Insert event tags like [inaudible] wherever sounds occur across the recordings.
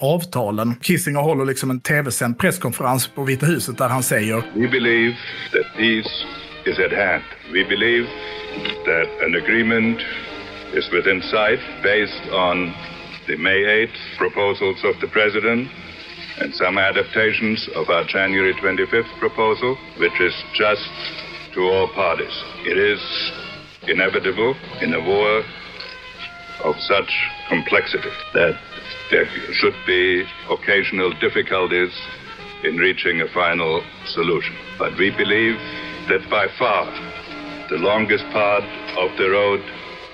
avtalen. Kissinger håller liksom en tv-sänd presskonferens på Vita huset där han säger We believe that peace is at hand. We believe that an agreement is within sight based on the May 8 proposals of the President and some adaptations of our January 25th proposal, which is just to all parties. It is inevitable in a war of such complexity that there should be occasional difficulties in reaching a final solution. But we believe that by far the longest part of the road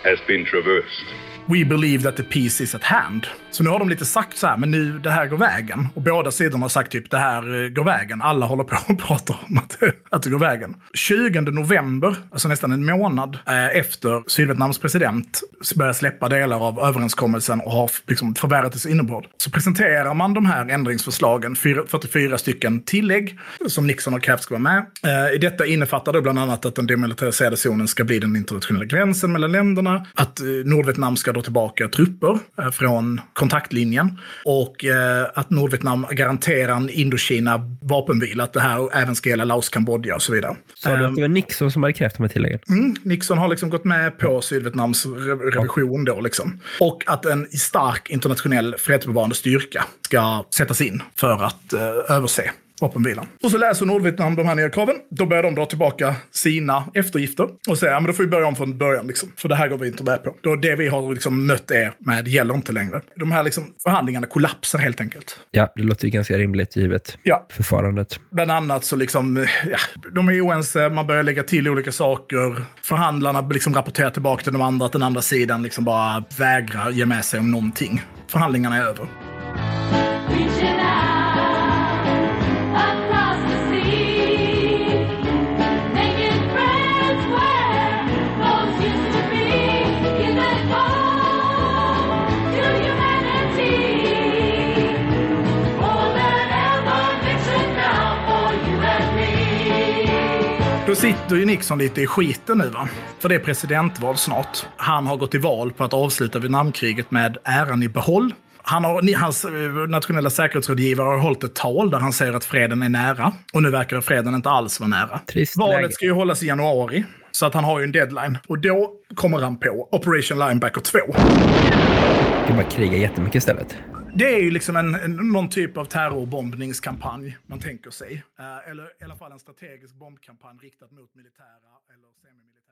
has been traversed. We believe that the peace is at hand. Så nu har de lite sagt så här, men nu det här går vägen. Och båda sidorna har sagt typ det här eh, går vägen. Alla håller på och [laughs] pratar om att, [laughs] att det går vägen. 20 november, alltså nästan en månad eh, efter Sydvietnams president börjar släppa delar av överenskommelsen och har liksom förvärrat dess innebörd. Så presenterar man de här ändringsförslagen, 44 stycken tillägg som Nixon har krävt ska vara med. Eh, I detta innefattar det bland annat att den demilitariserade zonen ska bli den internationella gränsen mellan länderna, att eh, Nordvietnam ska dra tillbaka trupper eh, från kontaktlinjen och att Nordvietnam garanterar en Indokina vapenvila, att det här även ska gälla Laos, Kambodja och så vidare. Sa du Ehm, att det var Nixon som hade krävt de här tilläggen? Mm, Nixon har liksom gått med på Sydvietnams revision då liksom. Och att en stark internationell fredsbevarande styrka ska sättas in för att eh, överse vapenvilan. Och så läser Nordvietnam de här nya kraven. Då börjar de dra tillbaka sina eftergifter och säger ja, men då får vi börja om från början. Liksom. För det här går vi inte med på. Då det vi har liksom mött er med gäller inte längre. De här liksom förhandlingarna kollapsar helt enkelt. Ja, det låter ju ganska rimligt givet Ja, förfarandet. Bland annat så liksom, ja, de är oense, man börjar lägga till olika saker. Förhandlarna liksom rapporterar tillbaka till de andra, att den andra sidan liksom bara vägrar ge med sig om någonting. Förhandlingarna är över. Då sitter ju Nixon lite i skiten nu va. För det är presidentval snart. Han har gått till val på att avsluta Vietnamkriget med äran i behåll. Han har, hans eh, nationella säkerhetsrådgivare har hållit ett tal där han säger att freden är nära. Och nu verkar freden inte alls vara nära. Trist Valet läge. ska ju hållas i januari. Så att han har ju en deadline. Och då kommer han på Operation Linebacker 2. Ska bara kriga jättemycket istället. Det är ju liksom en, en, någon typ av terrorbombningskampanj man tänker sig. Eh, eller i alla fall en strategisk bombkampanj riktad mot militära eller semimilitära